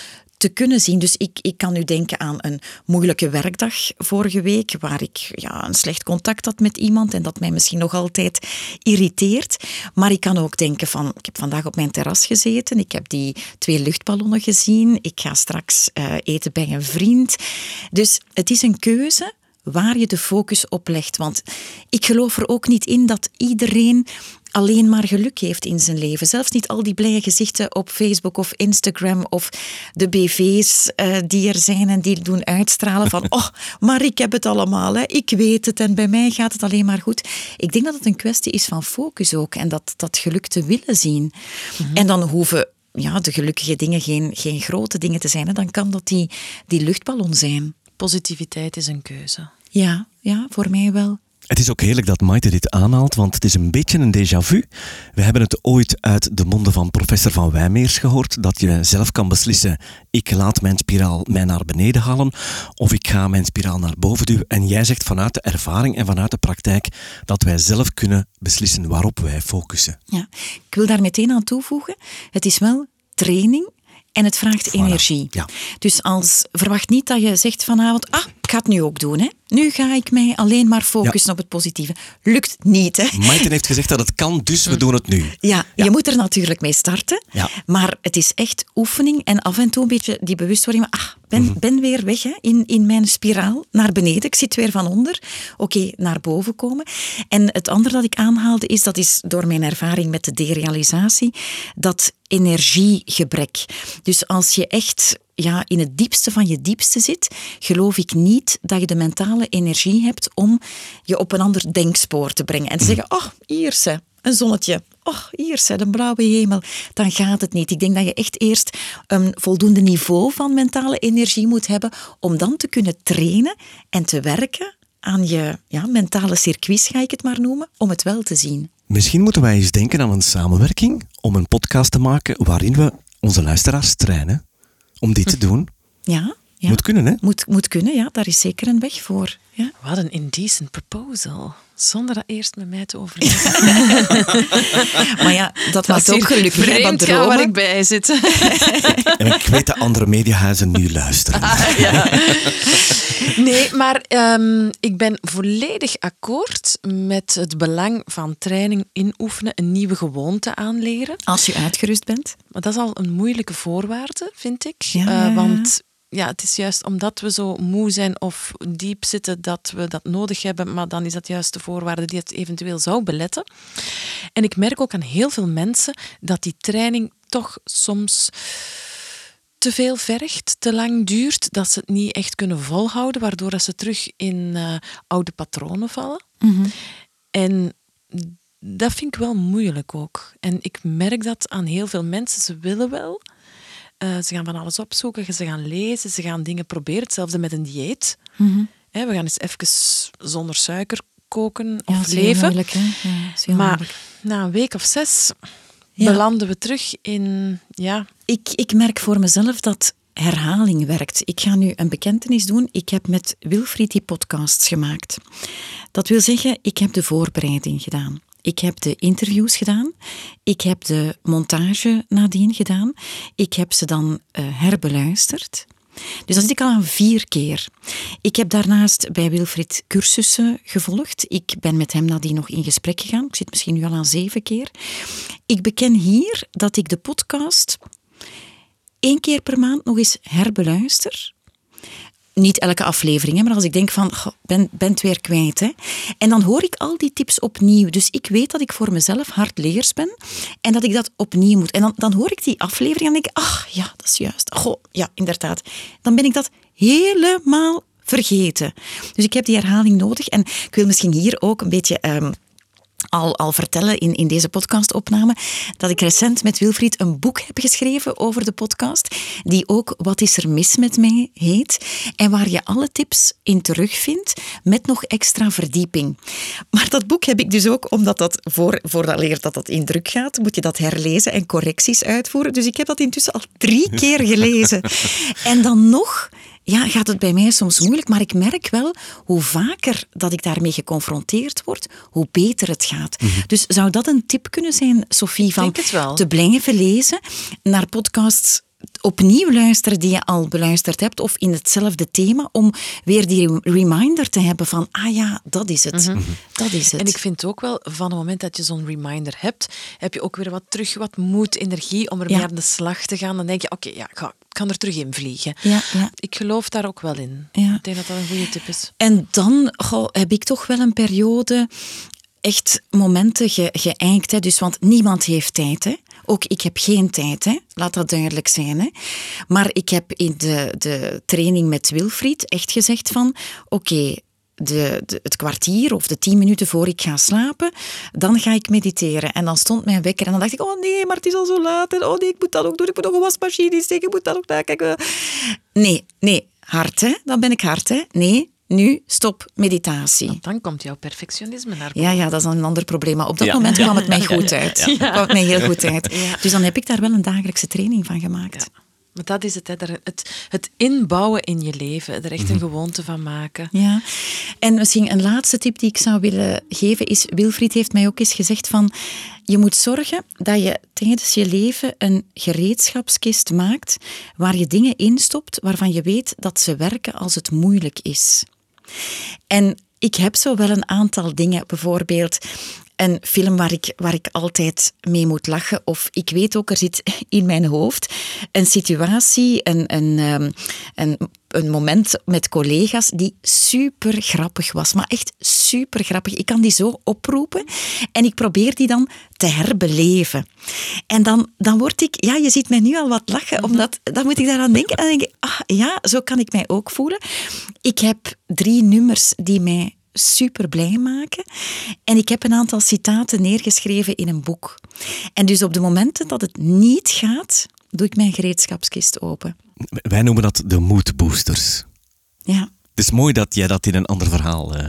te kunnen zien. Dus ik, ik kan nu denken aan een moeilijke werkdag vorige week, waar ik ja, een slecht contact had met iemand en dat mij misschien nog altijd irriteert. Maar ik kan ook denken van, ik heb vandaag op mijn terras gezeten, ik heb die twee luchtballonnen gezien, ik ga straks uh, eten bij een vriend. Dus het is een keuze waar je de focus op legt. Want ik geloof er ook niet in dat iedereen alleen maar geluk heeft in zijn leven. Zelfs niet al die blije gezichten op Facebook of Instagram of de BV's uh, eh, die er zijn en die doen uitstralen van oh, maar ik heb het allemaal, hè. ik weet het en bij mij gaat het alleen maar goed. Ik denk dat het een kwestie is van focus ook en dat, dat geluk te willen zien. Mhm. En dan hoeven ja, de gelukkige dingen geen, geen grote dingen te zijn. Hè. Dan kan dat die, die luchtballon zijn. Positiviteit is een keuze. Ja, ja, voor mij wel. Het is ook heerlijk dat Maite dit aanhaalt, want het is een beetje een déjà vu. We hebben het ooit uit de monden van professor Van Wijmeers gehoord, dat je zelf kan beslissen, ik laat mijn spiraal mij naar beneden halen, of ik ga mijn spiraal naar boven duwen. En jij zegt vanuit de ervaring en vanuit de praktijk dat wij zelf kunnen beslissen waarop wij focussen. Ja, ik wil daar meteen aan toevoegen, het is wel training en het vraagt energie. Ja. Dus als, verwacht niet dat je zegt vanavond, ah, ik ga het nu ook doen. Hè. Nu ga ik mij alleen maar focussen op het positieve. Lukt niet, hè? Maarten heeft gezegd dat het kan, dus we mm. doen het nu. Ja, je moet er natuurlijk mee starten. Ja. Maar het is echt oefening en af en toe een beetje die bewustwording. Ah, ben, mm ben weer weg hè, in, in mijn spiraal, naar beneden. Ik zit weer van onder. Oké, naar boven komen. En het andere dat ik aanhaalde is, dat is door mijn ervaring met de derealisatie, dat energiegebrek. Dus als je echt ja, in het diepste van je diepste zit, geloof ik niet dat je de mentale energie hebt om je op een ander denkspoor te brengen. En te zeggen, oh, hier ze, een zonnetje. Oh, hier een blauwe hemel. Dan gaat het niet. Ik denk dat je echt eerst een voldoende niveau van mentale energie moet hebben om dan te kunnen trainen en te werken aan je ja, mentale circuits, ga ik het maar noemen, om het wel te zien. Misschien moeten wij eens denken aan een samenwerking om een podcast te maken waarin we onze luisteraars trainen om dit te doen. Ja. Ja. Moet kunnen, hè? Moet, moet kunnen, ja. Daar is zeker een weg voor. Ja. Wat een indecent proposal. Zonder dat eerst met mij te overleggen. maar ja, dat, maakt ook gelukkig. Vreemd gaan waar ik bij zit. en ik weet dat andere mediahuizen nu luisteren. Ah, ja. Nee, maar um, ik ben volledig akkoord met het belang van training inoefenen, een nieuwe gewoonte aanleren. Als je uitgerust bent. Maar dat is al een moeilijke voorwaarde, vind ik. Ja, uh, want ja, het is juist omdat we zo moe zijn of diep zitten dat we dat nodig hebben, maar dan is dat juist de voorwaarde die het eventueel zou beletten. En ik merk ook aan heel veel mensen dat die training toch soms te veel vergt, te lang duurt, dat ze het niet echt kunnen volhouden, waardoor dat ze terug in uh, oude patronen vallen. En dat vind ik wel moeilijk ook. En ik merk dat aan heel veel mensen. Ze willen wel. Uh, ze gaan van alles opzoeken, ze gaan lezen, ze gaan dingen proberen. Hetzelfde met een dieet. Mm we gaan eens even zonder suiker koken of leven. Moeilijk, hè? Ja, maar moeilijk. na een week of zes belanden we terug in... Ja. Ik, ik merk voor mezelf dat herhaling werkt. Ik ga nu een bekentenis doen. Ik heb met Wilfried die podcasts gemaakt. Dat wil zeggen, ik heb de voorbereiding gedaan. Ik heb de interviews gedaan. Ik heb de montage nadien gedaan. Ik heb ze dan uh, herbeluisterd. Dus dat zit ik al aan vier keer. Ik heb daarnaast bij Wilfried cursussen gevolgd. Ik ben met hem nadien nog in gesprek gegaan. Ik zit misschien nu al aan zeven keer. Ik beken hier dat ik de podcast één keer per maand nog eens herbeluister niet elke aflevering, maar als ik denk van, ben, ben het weer kwijt. Hè. En dan hoor ik al die tips opnieuw. Dus ik weet dat ik voor mezelf hardleers ben en dat ik dat opnieuw moet. En dan, dan hoor ik die aflevering en denk ik, ach ja, dat is juist. Goh, ja, inderdaad. Dan ben ik dat helemaal vergeten. Dus ik heb die herhaling nodig. En ik wil misschien hier ook een beetje um, al, al vertellen in, in deze podcastopname dat ik recent met Wilfried een boek heb geschreven over de podcast, die ook Wat is er mis met mij heet, en waar je alle tips in terugvindt met nog extra verdieping. Maar dat boek heb ik dus ook, omdat dat voor, voor dat dat in druk gaat, moet je dat herlezen en correcties uitvoeren. Dus ik heb dat intussen al drie keer gelezen. En dan nog ja, gaat het bij mij soms moeilijk, maar ik merk wel hoe vaker dat ik daarmee geconfronteerd word, hoe beter het gaat. Mhm. Dus zou dat een tip kunnen zijn, Sophie, van te blijven lezen naar podcasts opnieuw luisteren die je al beluisterd hebt of in hetzelfde thema om weer die reminder te hebben van ah ja, dat is het. Mhm. Dat is het. En ik vind ook wel, van het moment dat je zo'n reminder hebt, heb je ook weer wat terug, wat moed, energie om er ja. aan de slag te gaan. Dan denk je, oké, ja, ik, ga, kan er terug in vliegen. Ja, ja. Ik geloof daar ook wel in. Ja. Ik denk dat dat een goede tip is. En dan goh, heb ik toch wel een periode echt momenten ge, geëinkt. Hè. Dus, want niemand heeft tijd. Hè. Ook ik heb geen tijd, hè. laat dat duidelijk zijn. Hè. Maar ik heb in de, de training met Wilfried echt gezegd van... Oké, de, de, het kwartier of de tien minuten voor ik ga slapen, dan ga ik mediteren. En dan stond mijn wekker en dan dacht ik, oh nee, maar het is al zo laat. En oh nee, ik moet dat ook doen. Ik moet nog een wasmachine steken, ik moet dat ook nakijken. Nee, nee, hard hè. Dan ben ik hard hè. Nee, nu stop meditatie. Want dan komt jouw perfectionisme naar boven. Ja, ja, dat is een ander probleem. Maar op dat ja. moment kwam het mij goed uit. Ja. kwam het mij heel goed uit. Dus dan heb ik daar wel een dagelijkse training van gemaakt. Maar dat is het, hè. Het, het inbouwen in je leven, er echt een gewoonte van maken. Ja, en misschien een laatste tip die ik zou willen geven is, Wilfried heeft mij ook eens gezegd van, je moet zorgen dat je tijdens je leven een gereedschapskist maakt waar je dingen instopt waarvan je weet dat ze werken als het moeilijk is. En ik heb zo wel een aantal dingen, bijvoorbeeld een film waar ik, waar ik altijd mee moet lachen. Of ik weet ook, er zit in mijn hoofd een situatie, een, een, ehm, een, een moment met collega's die super grappig was. Maar echt super grappig. Ik kan die zo oproepen en ik probeer die dan te herbeleven. En dan, dan word ik, ja, je ziet mij nu al wat lachen, Mhm. omdat dan moet ik daaraan denken en dan denk ik, ah ja, zo kan ik mij ook voelen. Ik heb drie nummers die mij super blij maken. En ik heb een aantal citaten neergeschreven in een boek. En dus op de momenten dat het niet gaat, doe ik mijn gereedschapskist open. Wij noemen dat de moodboosters. Ja. Het is mooi dat jij dat in een ander verhaal uh,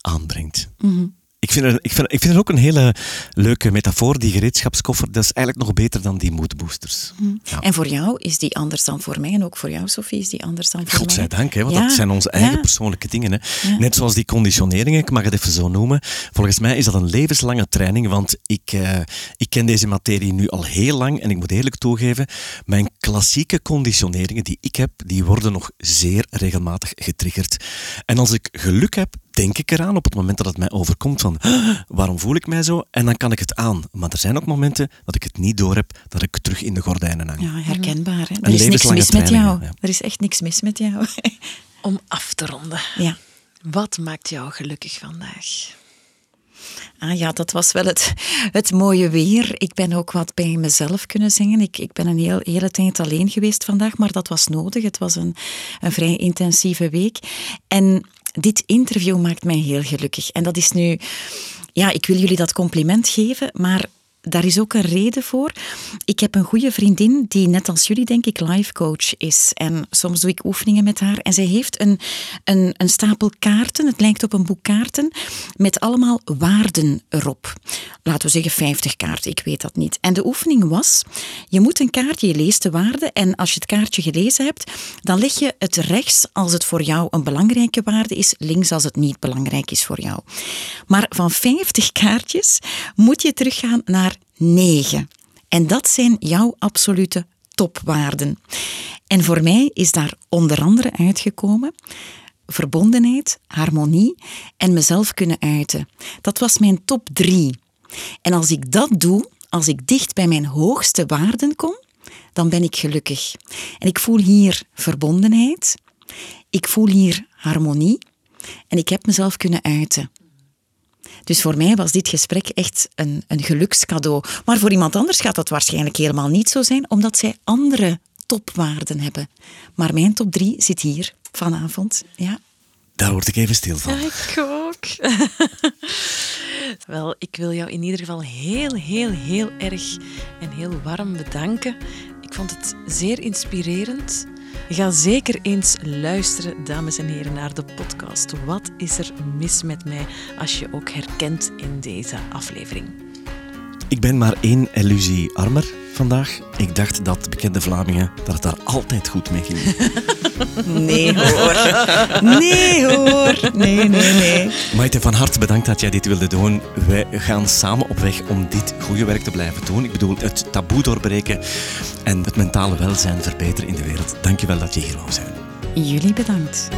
aanbrengt. Mm -hmm. Ik vind, er, ik, vind, ik vind het ook een hele leuke metafoor, die gereedschapskoffer. Dat is eigenlijk nog beter dan die moodboosters. Mm. Ja. En voor jou is die anders dan voor mij. En ook voor jou, Sophie, is die anders dan voor Godzijdank, mij. hè, want ja. dat zijn onze eigen ja. persoonlijke dingen. Hè. Net zoals die conditioneringen, ik mag het even zo noemen. Volgens mij is dat een levenslange training, want ik, uh, ik ken deze materie nu al heel lang. En ik moet eerlijk toegeven, mijn klassieke conditioneringen die ik heb, die worden nog zeer regelmatig getriggerd. En als ik geluk heb, denk ik eraan op het moment dat het mij overkomt van waarom voel ik mij zo? En dan kan ik het aan. Maar er zijn ook momenten dat ik het niet door heb, dat ik terug in de gordijnen hang. Ja, herkenbaar. Hè? Er is niks mis met jou. Er is echt niks mis met jou. Om af te ronden. Ja. Wat maakt jou gelukkig vandaag? Ah ja, dat was wel het, het mooie weer. Ik ben ook wat bij mezelf kunnen zingen. Ik, ik ben een heel, hele tijd alleen geweest vandaag, maar dat was nodig. Het was een, een vrij intensieve week. En dit interview maakt mij heel gelukkig. En dat is nu ja, ik wil jullie dat compliment geven, maar daar is ook een reden voor. Ik heb een goede vriendin die net als jullie denk ik life coach is. En soms doe ik oefeningen met haar. En zij heeft een, een, een stapel kaarten, het lijkt op een boek kaarten, met allemaal waarden erop. Laten we zeggen 50 kaarten, ik weet dat niet. En de oefening was, je moet een kaartje, je leest de waarde en als je het kaartje gelezen hebt, dan leg je het rechts als het voor jou een belangrijke waarde is, links als het niet belangrijk is voor jou. Maar van 50 kaartjes moet je teruggaan naar 9. En dat zijn jouw absolute topwaarden. En voor mij is daar onder andere uitgekomen verbondenheid, harmonie en mezelf kunnen uiten. Dat was mijn top 3. En als ik dat doe, als ik dicht bij mijn hoogste waarden kom, dan ben ik gelukkig. En ik voel hier verbondenheid, ik voel hier harmonie en ik heb mezelf kunnen uiten. Dus voor mij was dit gesprek echt een, een gelukscadeau. Maar voor iemand anders gaat dat waarschijnlijk helemaal niet zo zijn, omdat zij andere topwaarden hebben. Maar mijn top drie zit hier vanavond. Ja. Daar word ik even stil van. Ja, ik ook. Wel, ik wil jou in ieder geval heel, heel, heel erg en heel warm bedanken. Ik vond het zeer inspirerend. Ga zeker eens luisteren, dames en heren, naar de podcast. Wat is er mis met mij als je ook herkent in deze aflevering? Ik ben maar één illusie armer vandaag. Ik dacht dat bekende Vlamingen dat het daar altijd goed mee ging. Nee hoor. Nee hoor. Nee, nee, nee. Maite, van harte bedankt dat jij dit wilde doen. Wij gaan samen op weg om dit goede werk te blijven doen. Ik bedoel, het taboe doorbreken en het mentale welzijn verbeteren in de wereld. Dankjewel dat je hier wou zijn. Jullie bedankt.